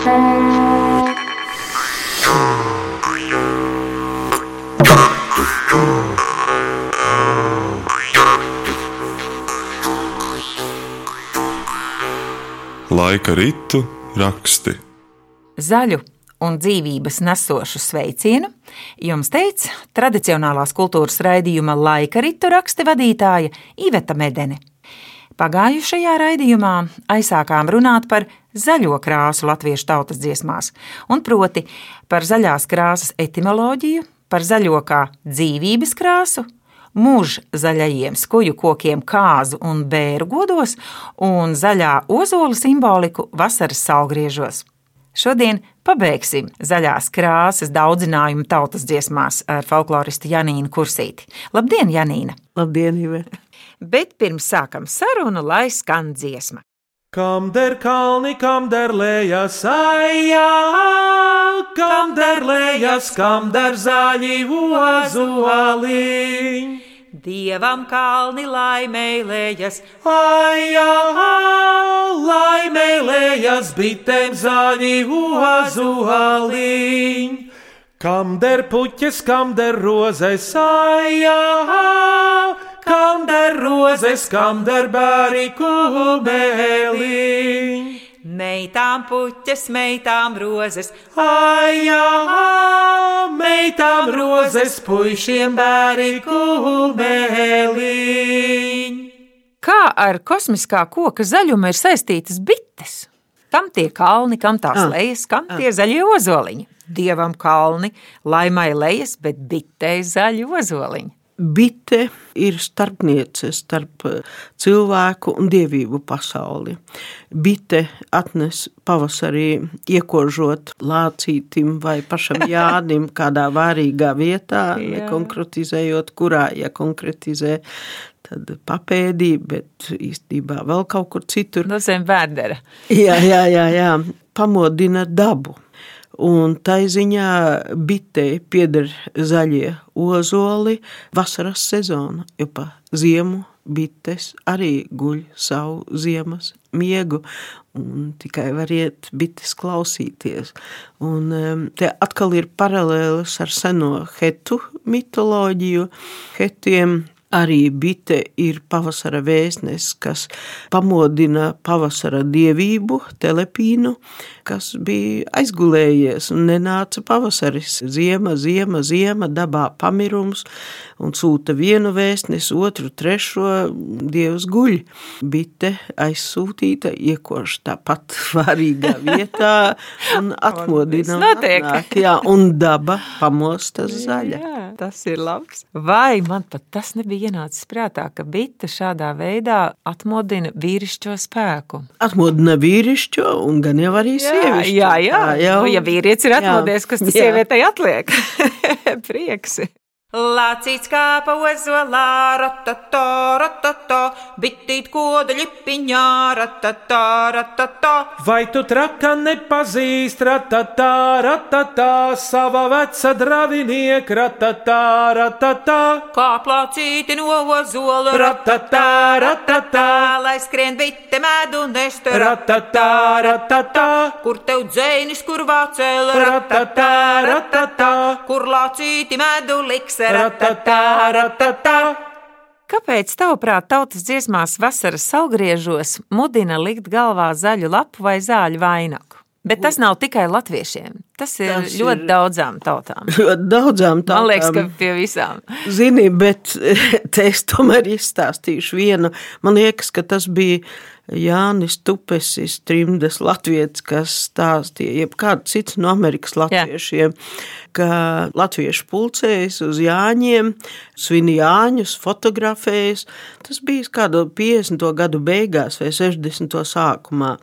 Laika ritu raksti. Zaļu un dzīvības nesošu sveicienu jums teica tradicionālās kultūras raidījuma laika ritu raksti vadītāja Iveta Medene. Pagājušajā raidījumā aizsākām runāt par zaļo krāsu latviešu tautas dziesmās, un proti par zaļās krāsas etimoloģiju, par zaļo kā dzīvības krāsu, mūža zaļajiem skuju kokiem kāzu un bēru godos un zaļā ozola simboliku vasaras salgriežos. Šodien pabeigsim zaļās krāsas daudzinājumu tautas dziesmās ar folkloristu Janīnu Kursīti. Labdien, Janīna! Labdien, Iveta! Bet pirms sākam sarunu, lai skan dziesma. Kam der kalni, kam der lējas, aijā, kam der lējas, kam der zaļi ozuoliņ. Dievam kalni laimēlējas, aijā, laimēlējas, bitēm zaļi ozuoliņ. Kam der puķes, kam der rozes, aijā, kam der rozes, kam der bēri kumēliņ. Meitām puķes, meitām rozes, Aijā, meitām rozes, puišiem bēri kumēliņ. Kā ar kosmiskā koka zaļumu ir saistītas bites? Kam tie kalni, kam tās Ah. lejas, kam tie zaļie ozoliņi? Dievam kalni, laimai lejas, bet bitei zaļi ozoliņi. Bite ir starpniece starp eh, cilvēku un dievību pasauli. Bite atnes pavasarī iekožot lācītim vai pašam Jānim kādā vārīgā vietā, Jā. nekonkretizējot, kurā, ja konkretizē, tad papēdī, bet īstenībā vēl kaut kur citur. No zem vēdera. Jā, jā, jā, jā. pamodina dabu. Un tā ziņā bitei pieder zaļie ozoli, vasaras sezona, jo pa ziemu bites arī guļ savu ziemas miegu. Un tikai var iet bites klausīties. Un te atkal ir paralēlis ar seno hetu mitoloģiju. Hetiem Arī bite ir pavasara vēstnes, kas pamodina pavasara dievību, telepīnu, kas bija aizgulējies un nenāca pavasaris. Ziema, ziema, ziema, dabā pamirums un sūta vienu vēstnesi, otru, trešo, dievs guļ. Bite aizsūtīta, iekoš tāpat vārīgā vietā un atmodina. viss notiek. atnāk, Jā, un daba pamostas zaļa. Jā, tas ir labs. Vai man pat tas nebija ienācis prātā, ka bite šādā veidā atmodina vīrišķo spēku? Atmodina vīrišķo un gan jau arī sievišķo. jā, jā. Tā jau. Nu, ja vīrietis ir Jā. atmodies, kas tas Jā. sievietei atliek? Prieks! Lācīts kāpa ozolā, ratato, ratato, bitīt koda ļipiņā, ratato, ratato. Vai tu traka nepazīst, ratatā, ratatā, sava veca dravinieka, ratatā, ratatā. Kā plācīti no ozola, Ratatā, ratatā. lai skrien bite medu nest, Ratatā, ratatā. Kur tev dzēnis, kur vācēl, Ratatā, ratatā. kur lācīti medu liks, Ratatā, ratatā. Kāpēc, tavuprāt, tautas dziesmās vasaras salgriežos mudina likt galvā zaļu lapu vai zāļu vainagu? Bet tas nav tikai latviešiem. Tas ir Tas ļoti ir- daudzām tautām. Ļoti daudzām Man tādām. liekas, ka pie visām. Zini, bet te es tomēr izstāstīšu vienu. Man liekas, ka tas bija Jānis Tupesis, trimdes latvietis, kas stāstīja, jeb kāds cits no Amerikas latviešiem, ka latvieši pulcējas uz Jāņiem, svin Jāņus, fotografējas. Tas bija kādu 50. gadu beigās vai 60. sākumā,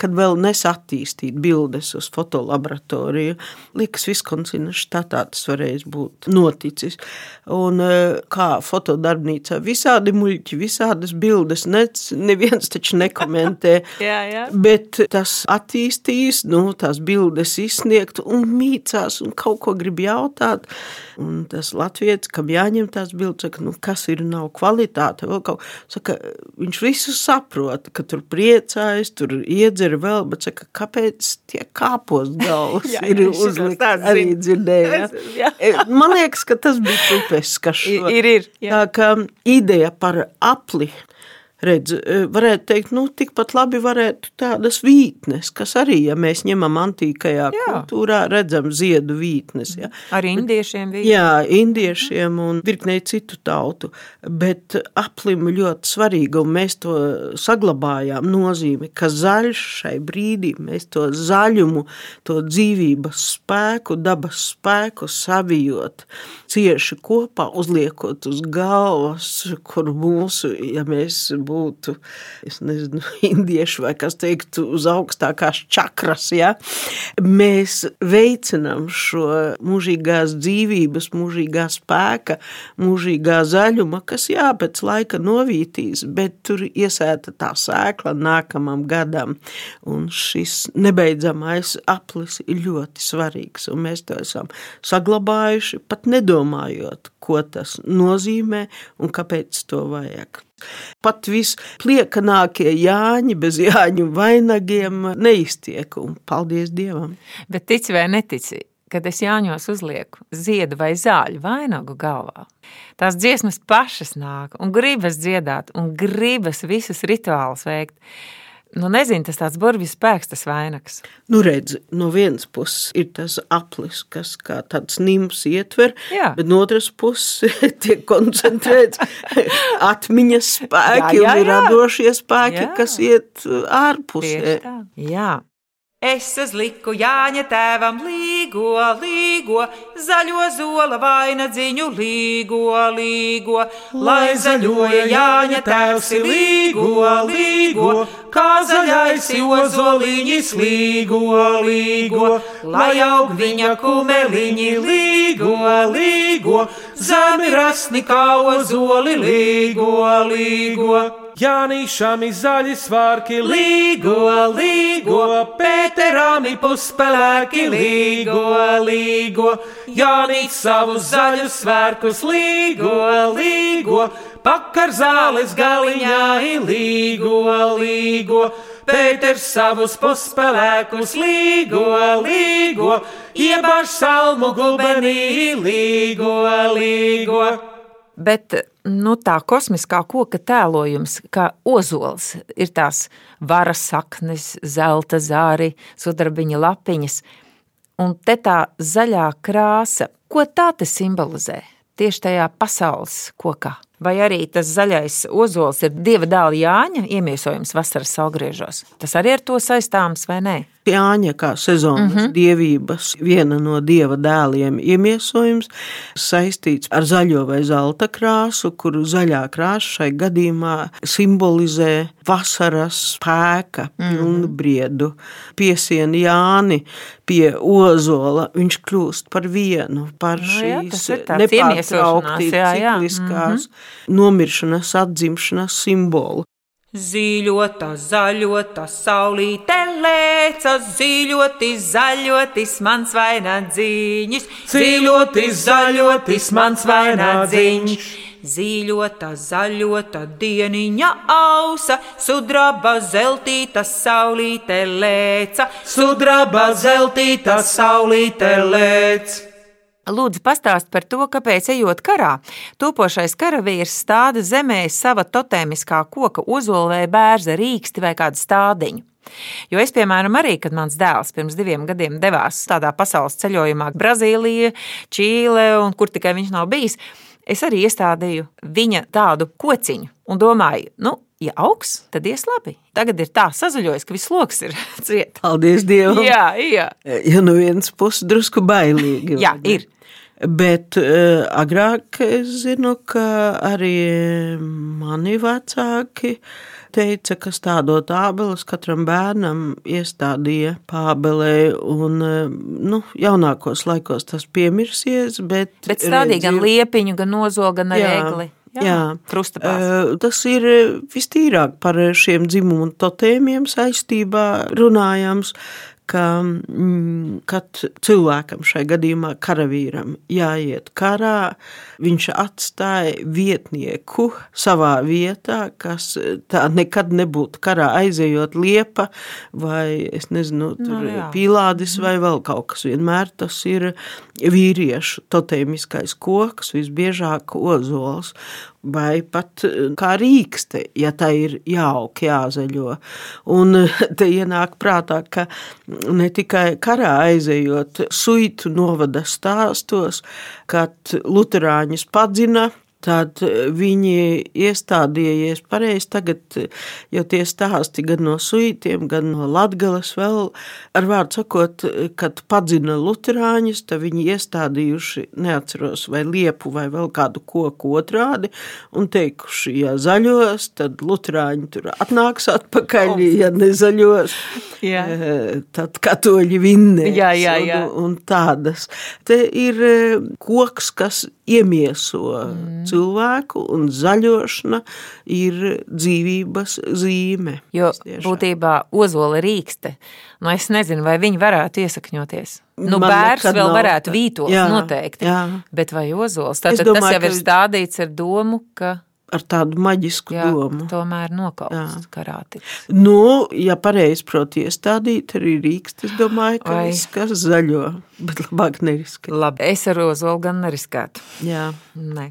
kad vēl nesattīstīt bildes uz fotolaboratoriju. Liekas, Viskonsina štatā tas varēs būt noticis. Un eh, kā fotodarbnīcā visādi muļķi, visādas bildes, nec, neviens taču nekomentē. Jā, jā. Bet tas attīstīs, nu, tās bildes izsniegt un mīcās un kaut ko ko grib jautāt. Un tas latviečs, kam jāņem tās bildes, saka, nu, kas ir nav kvalitāte. Kaut, saka, viņš visu saprot, ka tur priecājas, tur iedzer vēl, bet saka, kāpēc tie kāpos galvas Jā, ir uzlikt arī dzirdēja. Jā. Man liekas, ka tas bija tupes, kas šo. Ir, ir. jā. Tā kā ideja par apli, redz, eh, varētu teikt, nu, tikpat labi varētu tādas vītnes, kas arī, ja mēs ņemam antīkajā Jā. kultūrā, redzam ziedu vītnes. Ja. Ar indiešiem bija. Jā, indiešiem un virknei citu tautu, bet aplim ļoti svarīga, un mēs to saglabājām nozīmi, ka zaļš šai brīdī, mēs to zaļumu, to dzīvības spēku, dabas spēku savijot cieši kopā, uzliekot uz galvas, kur mūsu, ja mēs būtu, es nezinu, indieši vai kas teiktu, uz augstākās čakras, ja, mēs veicinām šo mūžīgās dzīvības, mūžīgā spēka, mūžīgā zaļuma, kas jā, pēc laika novītīs, bet tur iesēta tā sēkla nākamam gadam, un šis nebeidzamais aplis ir ļoti svarīgs, un mēs to esam saglabājuši, pat nedomājot, ko tas nozīmē un kāpēc to vajag. Pat vispliekanākie Jāņi bez Jāņu vainagiem neiztiek, un paldies Dievam! Bet tici vai netici, kad es Jāņos uzlieku ziedu vai zāļu vainagu galvā, tās dziesmas pašas nāk un gribas dziedāt un gribas visus rituālus veikt. Nu, nezinu, tas tāds burvju spēks, tas vainags. Nu, redz, no vienas puses ir tas aplis, kas kā tāds nims ietver, Jā. bet no otras puses tiek koncentrēts atmiņas spēki Jā, jā, un jā. radošie spēki, Jā. kas iet uh, ārpusē. Jā. Es uzliku Jāņa tēvam līgo, līgo, zaļo zola vainadziņu līgo, līgo, lai zaļoja Jāņa tēvs līgo, līgo, kā zaļais ozoliņš līgo, līgo, lai aug viņa kumeliņi līgo, līgo, zemi rasni kā ozoli līgo, līgo. Jānīšām ir zaļi svārki, Līgo, līgo, Pēterām ir puspelēki, līgo, līgo, Jānīt savus zaļus svērkus, līgo, līgo, pakar zāles galiņā ir līgo, līgo, Pēters savus puspelēkus, līgo, līgo, iebāž salmu gubenī, līgo, līgo. Bet nu, tā kosmiskā koka tēlojums, kā ozols, ir tās varas saknes, zelta zāri, sudrabiņa lapiņas. Un te tā zaļā krāsa, ko tā te simbolizē? Tieši tajā pasaules kokā. Vai arī tas zaļais ozols ir dieva dēla Jāņa iemiesojums vasaras salgriežos? Tas arī ar to saistāms vai nē? Jāņa kā sezonas mm -hmm. dievības, viena no dieva dēliem iemiesojums, saistīts ar zaļo vai zelta krāsu, kuru zaļā krāsa šai gadījumā simbolizē vasaras spēka pilnbriedu. Mm -hmm. Piesien Jāni pie ozola, viņš kļūst par vienu, par Nu jā, šīs nepārtraukti jā, jā. cikliskās nomiršanas, atzimšanas simbolu. Zīļota, zaļota, saulīte lēca, zīļoti, zaļotis, mans vainagdziņš, Zīļotis, zaļotis, mans vainagdziņš. Zīļota, zaļota, dieniņa ausa, sudraba, zeltīta, saulīte lēca, Sudraba zeltīta saulīte lēc. Lūdzu, pastāst par to, kāpēc, ejot karā, topošais karavīrs stāda zemē sava totēmiskā koka vai bērza rīksti vai kādu stādiņu. Jo es, piemēram, arī, kad mans dēls pirms diviem gadiem devās tādā pasaules ceļojumā, Brazīlija, Čīle un kur tikai viņš nav bijis, es arī iestādīju viņa tādu kociņu un domāju, nu, ja augs, tad ies labi. Tagad ir tā sazaļojis, ka viss lokus ir ciet. Paldies Dievam! Jā, jā. Ja no vienas puses drusku bailīgi. Jā, ne? ir. Bet uh, agrāk es zinu, ka arī mani vecāki teica, ka stādot ābeles katram bērnam iestādīja pābelē, un uh, nu, jaunākos laikos tas piemirsies, bet... Bet stādīja gan redzi- liepiņu, gan nozolu, gan Jā, egli. Jā, krustapās. Eh, Tas ir vistīrāk par šiem dzimumu totēmiem saistībā runājams, ka, mm, kad cilvēkam šai gadījumā karavīram jāiet karā, viņš atstāja vietnieku savā vietā, kas tā nekad nebūtu karā aizejot liepa vai, es nezinu, tur No, jā. pīlādis vai vēl kaut kas. Vienmēr tas ir vīriešu totēmiskais koks, visbiežāk ozols vai pat eh, kā rīkste, ja tā ir jauka, jāzaļo. Un eh, te ienāk prātā, ka ne tikai karā aizejot suitu novada stāstos, kad luterāņus padzina, Tad viņi iestādījies pareizi. Tagad jau tie stāsti gan no suitiem, gan no latgales vēl, ar vārdu sakot, kad padzina luterāņus, tad viņi iestādījuši, neatceros, vai liepu vai vēl kādu koku otrādi, un teikuši, ja zaļos, tad luterāņi tur atnāks atpakaļ, ja nezaļos, Jā. eh, tad katoļi vinnēs. Jā, jā, jā. Un, un tādas. Te ir eh, koks, kas iemieso mm. cilvēku, un zaļošana ir dzīvības zīme. Jo būtībā ozola rīkste, nu es nezinu, vai viņi varētu iesakņoties. Nu, Man bērs vēl nav varētu tā. vītos Jā, noteikti, jā. bet vai ozols? Tātad tas domāju, jau ir stādīts ar domu, ka Ar tādu maģisku jā, domu. tomēr nokauts karāti. Nu, ja pareizi prot iestādīt, arī rīkst, es domāju, ka Vai. viss, kas zaļo, bet labāk neriskēt. Labi, es ar ozolu gan neriskētu. Jā. Ne.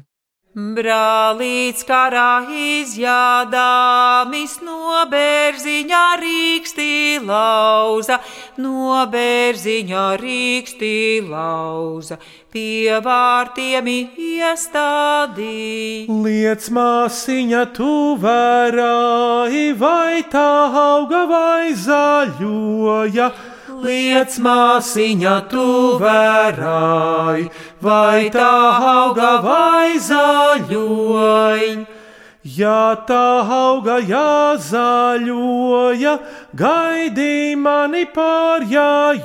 Brālīts karā izjādāmis no bērziņā rīkstī lauza, no bērziņā rīkstī lauza, pie vārtiem iestādī. Liec māsiņa, tu vērāji, vai tā auga vai zaļoja. Liec māsiņa, tu vērāji, vai tā auga vai zaļoja. Ja tā auga jāzaļoja, gaidī mani pārjājoti.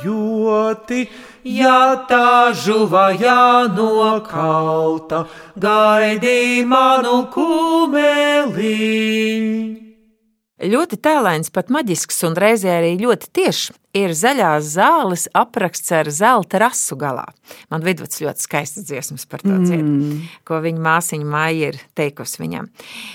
Ja tā žuva jānokauta, gaidī manu kumeli. Ļoti tēlains, pat maģisks un reizē arī ļoti tiešs ir zaļās zāles apraksts ar zelta rasu galā. Man vidvuds ļoti skaists dziesmas par to dzied, mm. ko viņa māsiņa Maija ir teikusi viņam.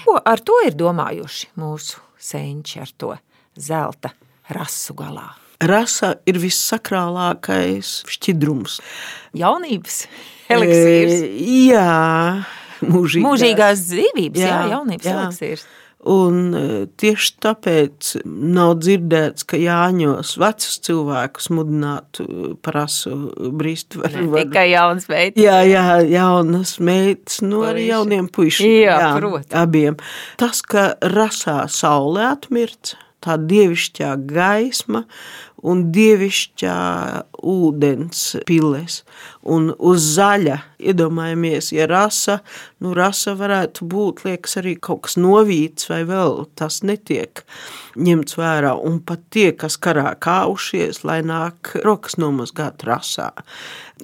Ko ar to ir domājuši mūsu senči ar to zelta rasu galā? Rasa ir vissakrālākais šķidrums. Jaunības eliksīrs. E, Jā, mūžīgās. Mūžīgās dzīvības, Jā, jā jaunības jā. eliksīrs. Un e, tieši tāpēc nav dzirdēts, ka Jāņos vecus cilvēkus mudinātu par asu brīst. Var, var. Tikai jauns veids. Jā, jā, jaunas meitas, nu arī Puiši. jauniem puišiem. Jā, protams. Abiem. Tas, ka rasā saulē atmirts, tā dievišķā gaisma un dievišķā ūdens piles. Un uz zaļa, iedomājamies, ja rasa, nu rasa varētu būt, liekas, arī kaut kas novīts vai vēl tas netiek ņemts vērā. Un pat tie, kas karā kāušies, lai nāk rokas nomazgāt rasā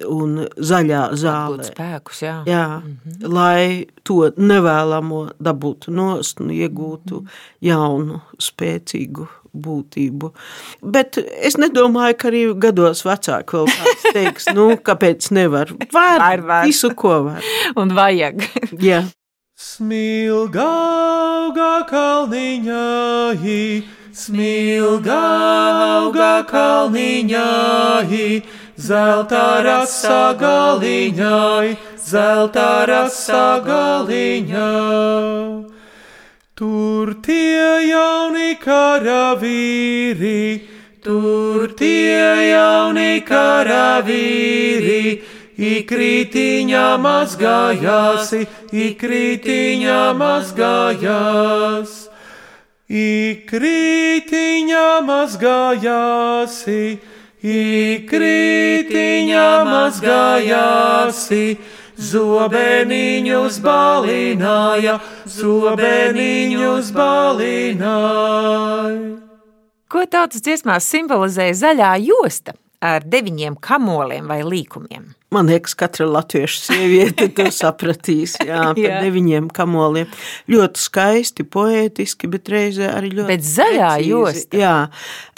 un zaļā zālē. Būt spēkus, jā. Jā, mm -hmm. lai to nevēlamo dabūtu nost un iegūtu jaunu, spēcīgu būtību. Bet es nedomāju, ka arī gados vecāki vēl kāds teiks, nu, kāpēc nevar. Var, Var, var. visu, ko var. Un vajag. Jā. Smilga auga kalniņā, smilga auga kalniņā, zelta rasa galiņai, zelta rasa galiņai. Tur tie jauni karavīri, tur tie jauni karavīri, ikrītiņā mazgājās, ikrītiņā mazgājās. Ikrītiņā mazgājās, ikrītiņā mazgājās, zobeniņus balināja, zobeniņus balināja. Ko tautas dziesmās simbolizē zaļā josta ar deviņiem kamoliem vai līkumiem? Man liekas, katra latviešu sieviete to sapratīs. Jā, par Jā. deviņiem kamoliem. Ļoti skaisti, poētiski, bet reizē arī ļoti. Bet zaļā josta. Jā,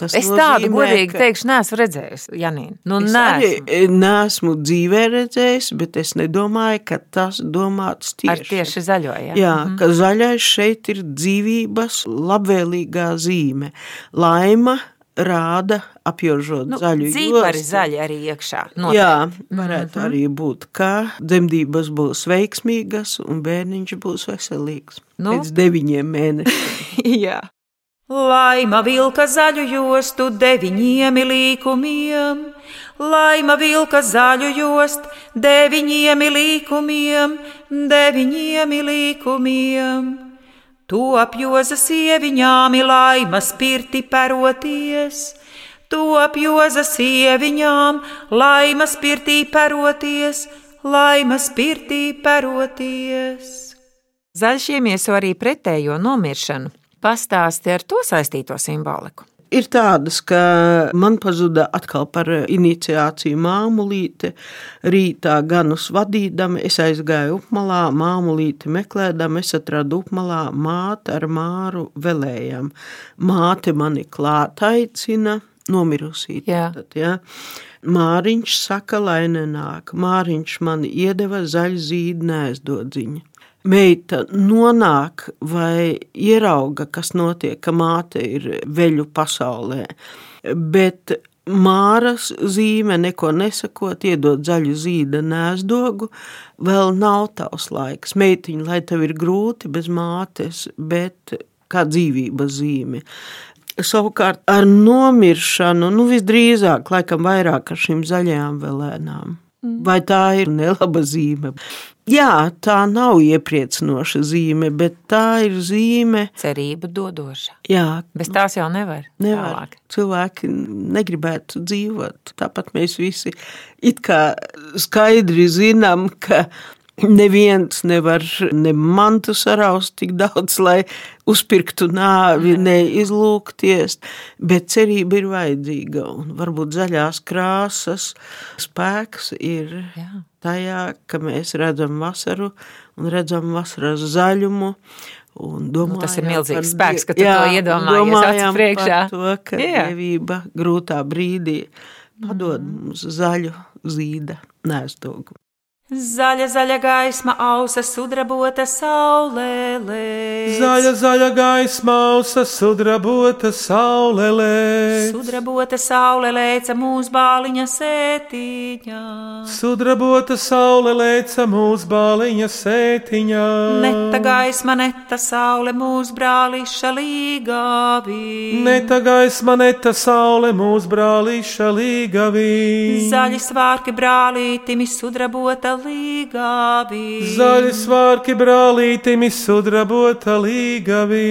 tas Es tādu nozīmē, godīgi ka- teikšu, neesmu redzējusi, Janīna. Nu, Es neesmu. arī neesmu dzīvē redzējis, bet es nedomāju, ka tas domāts tieši. Ar tieši zaļo, jā. Jā, ka zaļais šeit ir dzīvības labvēlīgā zīme. Laima rāda apjožot Nu, zaļu jostu. zaļi arī iekšā. Noteikti. Jā, varētu arī būt, ka dzemdības būs veiksmīgas un bērniņš būs veselīgs. Nu? Pēc deviņiem mēnešiem. Laima vilka zaļu jostu deviņiem līkumiem, laima vilka zaļu jostu deviņiem līkumiem, deviņiem līkumiem. To apjoza sieviņām, laima spirti peroties, to apjoza sieviņām, laima spirtī peroties, laima spirtī peroties. Zaļš iemieso arī pretējo nomiršanu. Pastāsti ar to saistīto simboliku. Ir tādas, ka man pazuda atkal par iniciāciju māmulīte. Rītā ganus vadīdama, es aizgāju upmalā, māmulīti meklēdama, es atradu upmalā māti ar māru velējām. Māte mani klāt aicina, nomirusī. Jā. Tātad, ja. Māriņš saka, lai nenāk. Māriņš man iedeva zaļu zīdu nēsdodziņu. Meita nonāk vai ierauga, kas notiek, ka māte ir veļu pasaulē. Bet Māras zīme, neko nesakot, iedod zaļu zīda nēsdogu, vēl nav tavs laiks. Meitiņa, lai tev ir grūti bez mātes, bet kā dzīvības zīme. Savukārt ar nomiršanu, nu visdrīzāk, laikam vairāk ar šīm zaļajām velēnām. Vai tā ir nelaba zīme? Jā, tā nav iepriecinoša zīme, bet tā ir zīme, Cerība dodoša. jā, Bez tās jau nevar. Nevar. tālāk. Cilvēki negribētu dzīvot. Tāpat mēs visi it kā skaidri zinām, ka neviens nevar ne mantu saraust tik daudz, lai uzpirktu nāvi, neizlūkties, bet cerība ir vajadzīga. Un varbūt zaļās krāsas spēks ir Jā. tajā, ka mēs redzam vasaru un redzam vasaras zaļumu. Un domājam, Nu, tas ir milzīgs par spēks, ka tu die- to jā, iedomājies priekšā. To, ka Jā. dievība grūtā brīdī padod Mm. mums zaļu zīda nēstogu. Zaļa, zaļa gaisma, ausa sudrabota saulē. Zaļa, zaļa gaisma, ausa sudrabota saulē. Sudrabota saule lēca mūsu bāliņa sētiņā. Sudrabota saule lēca mūsu bāliņa sētiņā. Neta gaisma, neta saule mūsu brālīša līgavī. Neta gaisma, neta saule mūsu brālīša līgavī. Zaļi svārki brālītimi sudrabota līgavī. Zaļi svārki brālītimi sudrabota līgavī.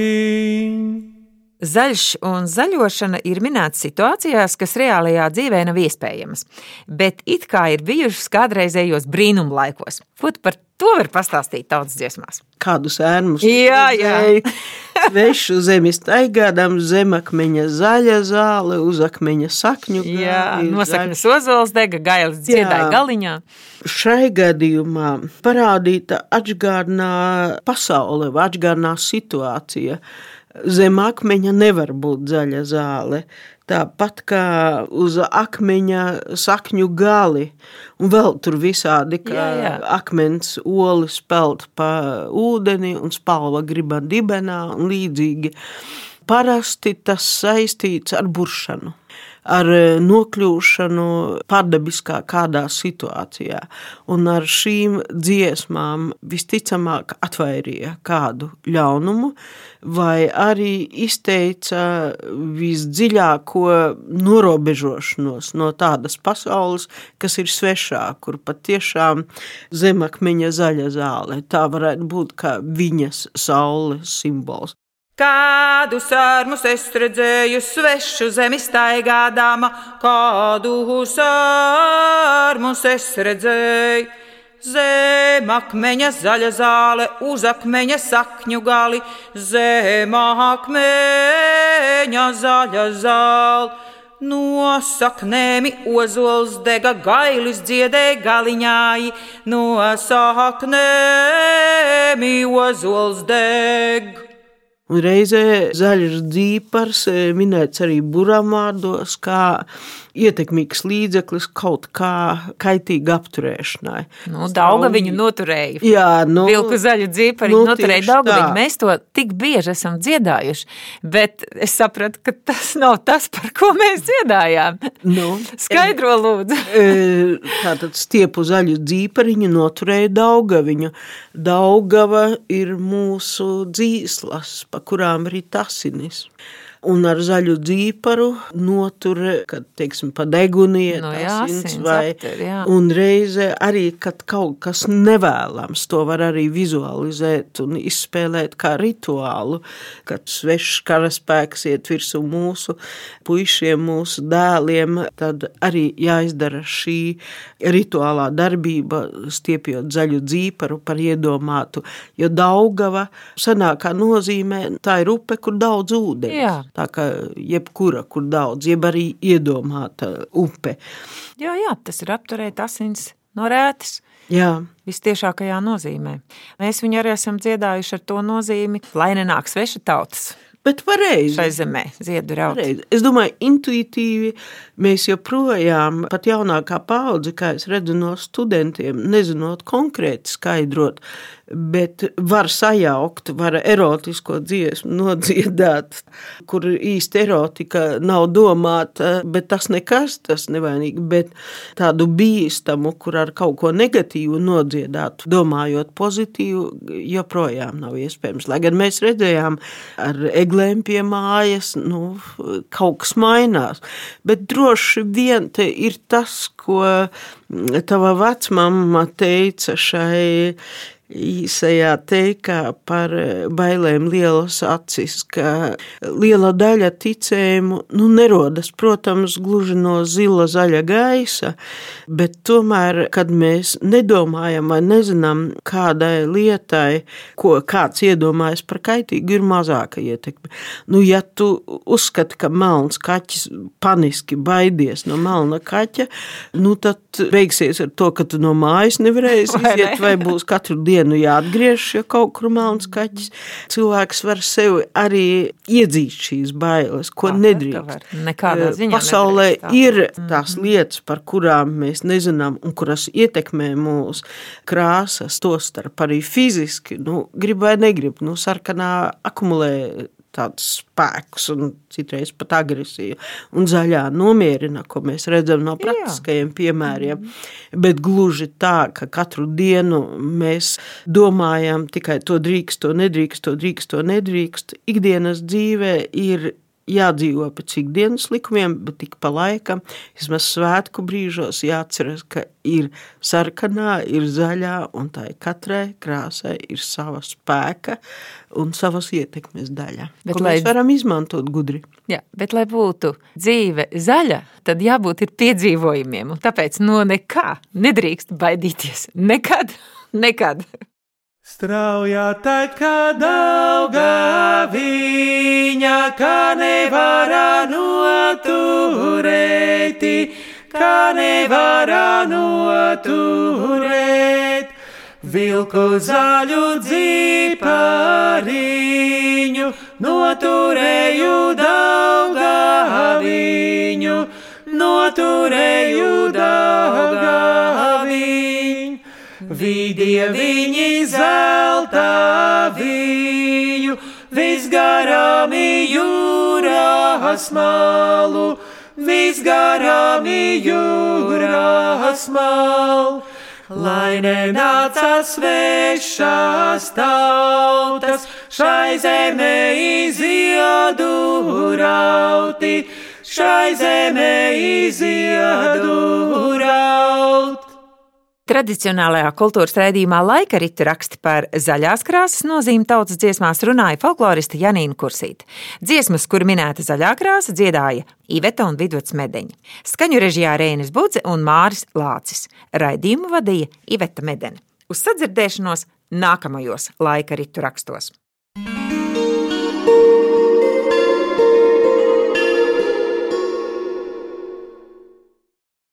Zaļš un zaļošana ir minēts situācijās, kas reālajā dzīvē nav iespējamas, bet it kā ir bijušas kādreizējos brīnumlaikos. Fut par to var pastāstīt tautas dziesmās. Kādus ērmus Jā, jā. redzēju. Svešu zemi staigādam, zemakmeņa zaļa zāle, uz akmeņa sakņu. Jā, gāja, nosaknes ozols dega, gailis dziedāja Jā. galiņā. Šai gadījumā parādīta atgādnā pasaule vai atgādnā situācija. Zem akmeņa nevar būt zaļa zāle. Tāpat kā uz akmeņa sakņu gali, un vēl tur visādi, kā Jā, jā. akmens oli spelt pa ūdeni un spalva griba dibenā un līdzīgi. Parasti tas saistīts ar buršanu, ar eh, nokļūšanu pārdabiskā kādā situācijā. Un ar šīm dziesmām visticamāk atvairīja kādu ļaunumu, vai arī izteica visdziļāko norobežošanos no tādas pasaules, kas ir svešā, kur patiešām zemakmeņa zaļa zāle. Tā varētu būt kā viņas saules simbols. Kādu sārmus es redzēju svešu zemi staigādama, kādu sārmus es redzēju. Zem akmeņa zaļa zāle, uz akmeņa sakņu gali, zem akmeņa zaļa zāle, No saknēmi ozols dega gailis dziedē galiņāji, no saknēmi ozols deg. Un reizē zaļš dzīpars minēts arī buramvārdos, kā ietekmīgs līdzeklis kaut kā kaitīga apturēšanai. Nu, Dauga viņu noturēja. Jā, nu, Vilku zaļu dzīpari nu, noturēja Dauga viņu. Mēs to tik bieži esam dziedājuši, bet es sapratu, ka tas nav tas, par ko mēs dziedājām. Nu, Skaidro lūdzu. E, Tātad stiepu zaļu dzīpariņu noturēja Daugaviņu. Daugava ir mūsu dzīslas, pa kurām rit asinis. Un ar zaļu dzīparu notur, kad, teiksim, pa deguni iet Nu jā, asins asins vai, aptur, jā. un reize arī, kad kaut kas nevēlams, to var arī vizualizēt un izspēlēt kā rituālu, kad svešs karaspēks iet virsū mūsu puišiem, mūsu dēliem, tad arī jāizdara šī rituālā darbība, stiepjot zaļu dzīparu par iedomātu, jo Daugava senākā nozīmē, tā ir upe, kur daudz ūdens. Jā. Tā kā jebkura, kur daudz, jeb arī iedomāta upe. Jā, jā, tas ir apturēt asins no rētas. Jā. Vistiešākajā nozīmē. Mēs viņu arī esam dziedājuši ar to nozīmi, lai nenāk sveša tautas Bet pareizi. šai zemē, ziedu. Pareizi. Es domāju, intuitīvi mēs joprojām, pat jaunākā paudze, kā es redzu no studentiem, nezinot konkrēti skaidrot, bet var sajaukt, var erotisko dziesmu nodziedāt, kur īsti erotika nav domāta, bet tas nekas, tas nevainīgi, bet tādu bīstamu, kur ar kaut ko negatīvu nodziedāt, domājot pozitīvu, joprojām nav iespējams. Lai gan mēs redzējām ar eglēm pie mājas, nu, kaut kas mainās, bet droši vien te ir tas, ko tava vecmamma teica šai īsajā teikā par bailēm lielas acis, ka liela daļa ticējumu nu, nerodas, protams, gluži no zila zaļa gaisa, bet tomēr, kad mēs nedomājam vai nezinām kādai lietai, ko kāds iedomājas par kaitīgu, ir mazāka ietekme. Nu, ja tu uzskati, ka melns kaķis paniski baidies no melna kaķa, nu, tad beigsies ar to, ka tu no mājas nevarēsi Vai ne? iziet vai būs katru dienu jāatgriež, ja kaut kur melns kaķis. Cilvēks var sev arī iedzīt šīs bailes, ko Kā nedrīkst. Nekādā Eh, ziņā Pasaulē nedrīkst tā. ir tās lietas, par kurām mēs nezinām un kuras ietekmē mūsu krāsas, tostarp arī fiziski. Nu, grib vai negrib, nu, sarkanā akumulē tādus spēkus un citreiz pat agresiju. Un zaļā nomierina, ko mēs redzam no praktiskajiem piemēriem. Bet gluži tā, ka katru dienu mēs domājam tikai to drīkst, to nedrīkst, to drīkst, to nedrīkst. Ikdienas dzīvē ir jādzīvo pēc ikdienas likumiem, bet tik pa laikam, vismaz svētku brīžos, jāatceras, ka ir sarkanā, ir zaļā, un tā ir katrai krāsai ir sava spēka un savas ietekmes daļa. Bet Bet lai- mēs varam izmantot gudri. Jā, bet, lai būtu dzīve zaļa, tad jābūt ir piedzīvojumiem. Un tāpēc no nekā nedrīkst baidīties. Nekad, nekad. Straujā tā dauga viņa, kā nevarā noturēti, kā nevarā noturēt. Vilku zaļu dzīpariņu, noturēju dauga viņu, noturēju dauga viņu. Vidie viņi zelta viju, visgarām jūras malu, visgarām jūras malu. Lai nenāca svešās tautas, šai zemē iziedu rauti, šai zemē iziedu rauti. Tradicionālajā kultūras raidījumā laika rita raksti par zaļās krāsas nozīmi tautas dziesmās runāja folkloriste Janīna Kursīte. Dziesmas, kur minēta zaļā krāsa, dziedāja Iveta un Vidvuds Medeņa. Skaņu režijā Rēnis Budze un Māris Lācis. Raidījumu vadīja Iveta Medene. Uz sadzirdēšanos nākamajos laika ritu rakstos.